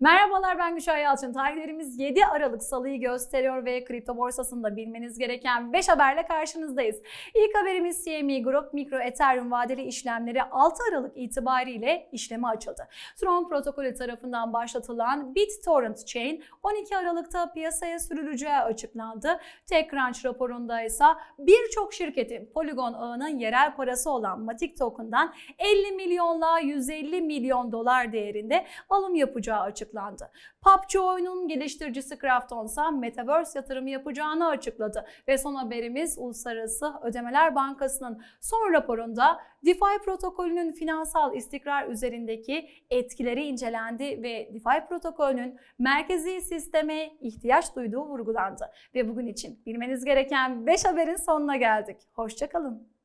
Merhabalar ben Gülşah Yalçın. Tarihlerimiz 7 Aralık Salı'yı gösteriyor ve kripto borsasında bilmeniz gereken 5 haberle karşınızdayız. İlk haberimiz CME Group Mikro Ethereum vadeli işlemleri 6 Aralık itibariyle işleme açıldı. Tron protokolü tarafından başlatılan BitTorrent Chain 12 Aralık'ta piyasaya sürüleceği açıklandı. TechCrunch raporunda ise birçok şirketin Polygon ağının yerel parası olan Matic Token'dan 50 milyonla 150 milyon dolar değerinde alım yapacağı açıklandı. PUBG oyunun geliştiricisi Krafton ise Metaverse yatırımı yapacağını açıkladı. Ve son haberimiz Uluslararası Ödemeler Bankası'nın son raporunda DeFi protokolünün finansal istikrar üzerindeki etkileri incelendi ve DeFi protokolünün merkezi sisteme ihtiyaç duyduğu vurgulandı. Ve bugün için bilmeniz gereken 5 haberin sonuna geldik. Hoşçakalın.